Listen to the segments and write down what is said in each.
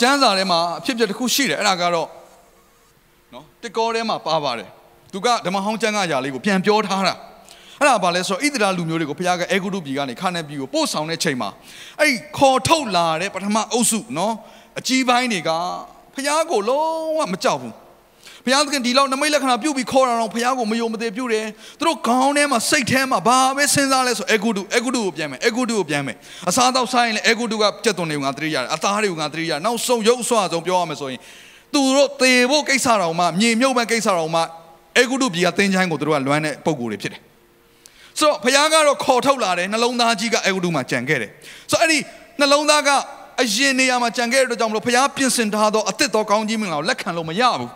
ကျမ်းစာထဲမှာအဖြစ်အပျက်တစ်ခုရှိတယ်အဲ့ဒါကတော့နော်တစ်ကောထဲမှာပါပါတယ်သူကဓမ္မဟောင်းကျမ်းကຢာလေးကိုပြန်ပြောထားတာအဲ့ဒါဘာလဲဆိုတော့ဣသရေလလူမျိုးတွေကိုဘုရားကအေဂုတုပြည်ကနေခါနေပြည်ကိုပို့ဆောင်တဲ့ချိန်မှာအဲ့ဒီခေါ်ထုတ်လာတဲ့ပထမအုပ်စုနော်အကြီးပိုင်းတွေကဘုရားကိုလုံးဝမကြောက်ဘူး ဘုရားသခင်ဒီလောက်နမိတ်လက္ခဏာပြုတ်ပြီးခေါ်တာတော့ဘုရားကိုမယုံမသေးပြုတ်တယ်သူတို့ခေါင်းထဲမှာစိတ်ထဲမှာဘာပဲစဉ်းစားလဲဆိုအေဂုတုအေဂုတုကိုပြန်မယ်အေဂုတုကိုပြန်မယ်အစားတော့ဆိုင်လဲအေဂုတုကကြက်သွန်တွေကိုငါသတိရတယ်အသားတွေကိုငါသတိရတယ်နောက်ဆုံးရုပ်အဆွအဆုံးပြောရမယ်ဆိုရင်သူတို့သေဖို့ကိစ္စတော်မှမြေမြုပ်မဲ့ကိစ္စတော်မှအေဂုတုပြည်ကတင်းချိုင်းကိုသူတို့ကလွမ်းတဲ့ပုံကိုယ်တွေဖြစ်တယ်ဆိုတော့ဘုရားကတော့ခေါ်ထုတ်လာတယ်နှလုံးသားကြီးကအေဂုတုမှာကြံခဲ့တယ်ဆိုတော့အဲ့ဒီနှလုံးသားကအရင်နေရာမှာကြံခဲ့တဲ့အတွက်ကြောင့်မလို့ဘုရားပြင်ဆင်ထားသောအသစ်တော်ကောင်းကြီးမင်္ဂလာကိုလက်ခံလို့မရဘူး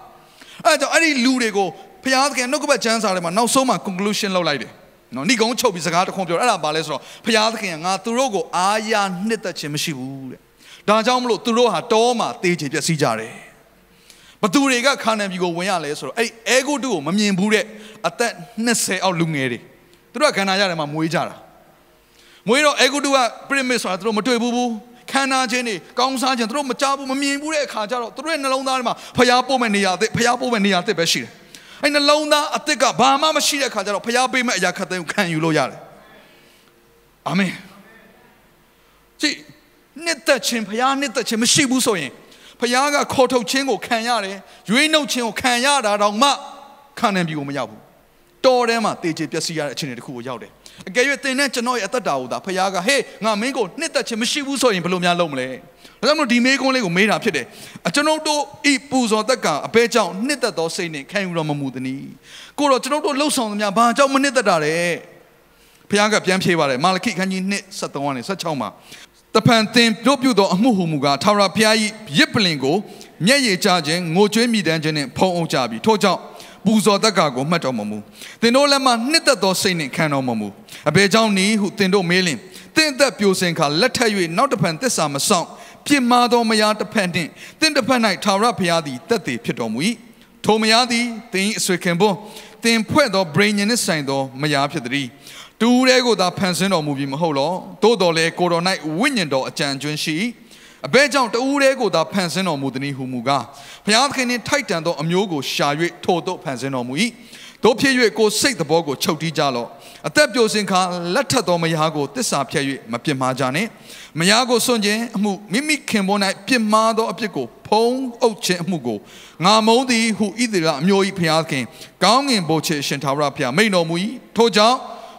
အဲဒါကြောင့်အဲ့ဒီလူတွေကိုဘုရားသခင်နှုတ်ကပတ်ကျမ်းစာထဲမှာနောက်ဆုံးမှာ conclusion လုပ်လိုက်တယ်နော်ဏိကုံးချုပ်ပြီးစကားတစ်ခွန်းပြောအဲ့ဒါဘာလဲဆိုတော့ဘုရားသခင်ကငါသူတို့ကိုအာရနှစ်သက်ခြင်းမရှိဘူးတဲ့ဒါကြောင့်မလို့သူတို့ဟာတောမှာတေးချေပျက်စီးကြတယ်ဘသူတွေကခါနန်ပြည်ကိုဝင်ရလဲဆိုတော့အဲ့အဲဂုတုကိုမမြင်ဘူးတဲ့အသက်20အောက်လူငယ်တွေသူတို့ကခန္ဓာရတယ်မှာမွေးကြတာမွေးတော့အဲဂုတုက pyramid ဆိုတာသူတို့မတွေ့ဘူးဘူး ခန္ဓာချင်းတွေကောင်းစားခြင်းသူတို့မကြဘူးမမြင်ဘူးတဲ့အခါကျတော့သူတို့ရဲ့နှလုံးသားထဲမှာဖျားပို့မဲ့နေရာအသစ်ဖျားပို့မဲ့နေရာအသစ်ပဲရှိတယ်အဲ့နှလုံးသားအသစ်ကဘာမှမရှိတဲ့အခါကျတော့ဖျားပေးမဲ့အရာခတ်တဲ့ကိုခံယူလို့ရတယ်အာမင်ကြည့်နှစ်သက်ခြင်းဖျားနှစ်သက်ခြင်းမရှိဘူးဆိုရင်ဖျားကခေါ်ထုတ်ခြင်းကိုခံရတယ်ရွေးနှုတ်ခြင်းကိုခံရတာတော့မှခံနိုင်ပြီကိုမရောက်ဘူးတော်ထဲမှာတေချေပျက်စီးရတဲ့အခြေအနေတစ်ခုကိုရောက်တယ် အကယ်၍သင်နဲ့ကျွန်တော်ရဲ့အသက်တာကိုသာဖခင်ကဟေးငါမင်းကိုနှစ်သက်ခြင်းမရှိဘူးဆိုရင်ဘယ်လိုများလုပ်မလဲဒါကြောင့်မို့ဒီမေးခွန်းလေးကိုမေးတာဖြစ်တယ်အကျွန်ုပ်တို့ဤပူဇော်သက်ကအဘဲကြောင့်နှစ်သက်သောစိတ်နဲ့ခံယူတော်မမူသည်။ကိုတော့ကျွန်ုပ်တို့လှုပ်ဆောင်သမျှဘာကြောင့်မနှစ်သက်တာလဲဖခင်ကပြန်ဖြေပါတယ်မာလခိခန်းကြီး1 73ကနေ16မှာတဖန်သင်တို့ပြုသောအမှုဟုမူကားထာဝရဘုရား၏ရစ်ပလင်ကိုမျက်ရည်ကျခြင်းငိုကြွေးမိတမ်းခြင်းနဲ့ဖုံးအုပ်ကြပြီထို့ကြောင့် ပူဇော်တက်ကကိုမှတ်တော်မမူသင်တို့လက်မှနှစ်သက်သောစိတ်နှင့်ခံတော်မမူအဘယ်ကြောင့်နည်းဟုသင်တို့မေးလင်သင်သက်ပြိုစင်ခါလက်ထက်၍နောက်တစ်ဖန်သစ္စာမဆောင်ပြစ်မှားသောမယားတစ်ဖက်နှင့်သင်တစ်ဖက်၌ထာဝရဘုရားသည်တက်တည်ဖြစ်တော်မူ၏ထိုမယားသည်သင်၏အဆွေခင်ပွန်းသင်ဖွဲ့သောဗြိဉ္ဉ်နှင့်ဆိုင်သောမယားဖြစ်သည်တူရဲကိုသာဖန်ဆင်းတော်မူပြီးမဟုတ်လောသို့တော်လည်းကိုတော်၌ဝိညာဉ်တော်အကြံကျွန်းရှိ အဘဲကြောင့်တူရဲကိုသာဖန်ဆင်းတော်မူသည်ဟုမူကားဘုရားသခင်နှင့်ထိုက်တန်သောအမျိုးကိုရှာ၍ထို့သို့ဖန်ဆင်းတော်မူ၏တို့ဖြစ်၍ကိုစိတ်သဘောကိုချုပ်တီးကြလော့အသက်ပြိုစင်ခါလက်ထက်သောမယားကိုတစ္ဆာဖြတ်၍မပြစ်မှားကြနှင့်မယားကိုစွန့်ခြင်းအမှုမိမိခင်ပေါ်၌ပြစ်မှားသောအပြစ်ကိုဖုံးအုပ်ခြင်းအမှုကိုငါမုန်းသည်ဟုဣသရေလအမျိုး၏ဘုရားသခင်ကောင်းငင်ဘို့ချေရှင်သာဝရဘုရားမိန်တော်မူ၏ထို့ကြောင့်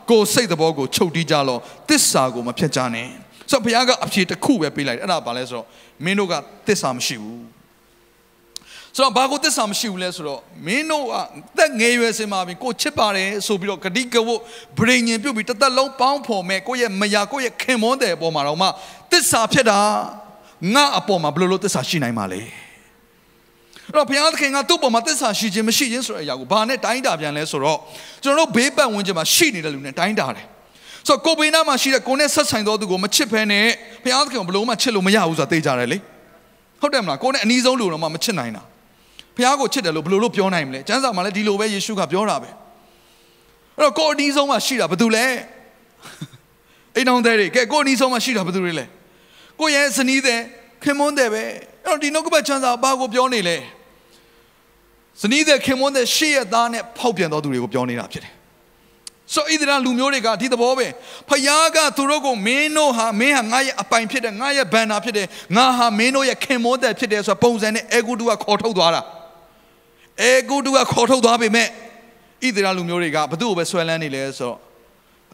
ကိုစိတ်သဘောကိုချုပ်တီးကြလော့တစ္ဆာကိုမဖြတ်ကြနှင့် ဆိုဘုရားကအဖြေတစ်ခုပဲပေးလိုက်တယ်အဲ့ဒါဘာလဲဆိုတော့မင်းတို့ကတစ္ဆာမရှိဘူးဆိုတော့ဘာကိုတစ္ဆာမရှိဘူးလဲဆိုတော့မင်းတို့ကသက်ငယ်ရွယ်စင်မှာပြီကိုချစ်ပါတယ်ဆိုပြီးတော့ဂတိကဝတ်ဗြိဉ္ဉ်ပြုတ်ပြီးတစ်သက်လုံးပေါင်းဖော်မဲ့ကိုယ့်ရဲ့မယာကိုယ့်ရဲ့ခင်မွန်းတဲ့အပေါ်မှာတော့မှတစ္ဆာဖြစ်တာငါအပေါ်မှာဘယ်လိုလုပ်တစ္ဆာရှိနိုင်မှာလဲအဲ့တော့ဘုရားသခင်ကသူ့ပေါ်မှာသစ္စာရှိခြင်းမရှိခြင်းဆိုတဲ့အရာကိုဘာနဲ့တိုင်းတာပြန်လဲဆိုတော့ကျွန်တော်တို့ဘေးပတ်ဝန်းကျင်မှာရှိနေတဲ့လူနဲ့တိုင်းတာတယ် ဆိုတော့ကိုဘေးနားမှာရှိတဲ့ကိုနဲ့ဆက်ဆိုင်သောသူကိုမချစ်ဖဲနဲ့ဘုရားသခင်ကိုဘယ်လို့မှချစ်လို့မရဘူးဆိုတာသိကြတယ်လေဟုတ်တယ်မလားကိုနဲ့အနီးဆုံးလူတော့မှမချစ်နိုင်တာဘုရားကိုချစ်တယ်လို့ဘယ်လိုလို့ပြောနိုင်မလဲကျမ်းစာမှာလည်းဒီလိုပဲယေရှုကပြောတာပဲအဲ့တော့ကိုအနီးဆုံးမှာရှိတာဘာတူလဲအိမ်တော်တဲ့တွေကဲကိုအနီးဆုံးမှာရှိတာဘာတူတွေလဲကိုရဲ့ဇနီးတဲ့ခင်မွန်းတဲ့ပဲအဲ့တော့ဒီနှုတ်ကပတ်ချမ်းစာဘာကိုပြောနေလဲဇနီးတဲ့ခင်မွန်းတဲ့ရှေ့ရသားနဲ့ဖောက်ပြန်တော်သူတွေကိုပြောနေတာဖြစ်တယ် ဆိုဣသရေလလူမျိုးတွေကဒီသဘောပဲဖယားကသူတို့ကိုမင်းတို့ဟာမင်းဟာငါရဲ့အပိုင်ဖြစ်တယ်ငါရဲ့ဘန်နာဖြစ်တယ်ငါဟာမင်းတို့ရဲ့ခင်မောတဲ့ဖြစ်တယ်ဆိုပုံစံနဲ့အေဂုတုကခေါ်ထုတ်သွားတာအေဂုတုကခေါ်ထုတ်သွားပေမဲ့ဣသရေလလူမျိုးတွေကဘသူ့ကိုပဲဆွဲလန်းနေလဲဆိုတော့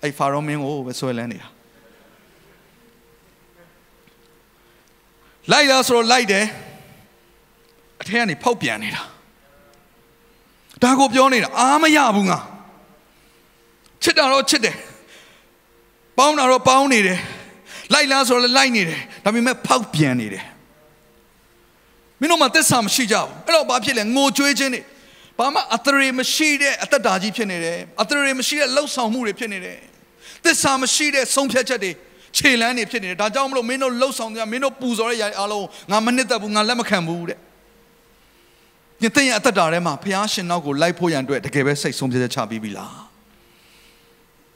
အဲ့ဖာရောမင်းကိုပဲဆွဲလန်းနေတာလိုက်လားဆိုတော့လိုက်တယ်အထက်ကနေဖောက်ပြန်နေတာဒါကိုပြောနေတာအာမရဘူးငါ ချစ်တာတော့ချစ်တယ်ပေါင်းတာတော့ပေါင်းနေတယ်လိုက်လားဆိုတော့လိုက်နေတယ်ဒါပေမဲ့ဖောက်ပြန်နေတယ်မင်းတို့မှသစ္စာမရှိကြဘူးအဲ့တော့ဘာဖြစ်လဲငိုကြွေးခြင်းတွေဘာမှအသရေမရှိတဲ့အသက်တာကြီးဖြစ်နေတယ်အသရေမရှိတဲ့လှုပ်ဆောင်မှုတွေဖြစ်နေတယ်သစ္စာမရှိတဲ့ဆုံးဖြတ်ချက်တွေခြေလန်းတွေဖြစ်နေတယ်ဒါကြောင့်မလို့မင်းတို့လှုပ်ဆောင်ကြမင်းတို့ပူဇော်တဲ့ຢာအားလုံးငါမနစ်သက်ဘူးငါလက်မခံဘူးတဲ့ညတဲ့ရအသက်တာထဲမှာဖះရှင်နောက်ကိုလိုက်ဖို့ရန်အတွက်တကယ်ပဲစိတ်ဆုံးဖြတ်ချက်ချပြီးပြီလား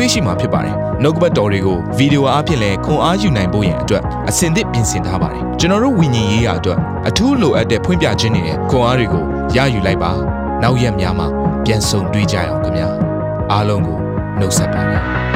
တွေ့ရှိမှာဖြစ်ပါတယ်။နှုတ်ကပတ်တော်တွေကိုဗီဒီယိုအားဖြင့်လည်းခွန်အားယူနိုင်ဖို့ရန်အတွက်အဆင်သင့်ပြင်ဆင်ထားပါတယ်။ကျွန်တော်တို့ဝิญဉ်ရေးရာအတွက်အထူးလိုအပ်တဲ့ဖွင့်ပြခြင်းတွေနဲ့ခွန်အားတွေကိုရယူလိုက်ပါ။နောက်ရက်များမှာပြန်ဆုံတွေ့ကြရအောင်ခင်ဗျာအားလုံးကိုနှုတ်ဆက်ပါတယ်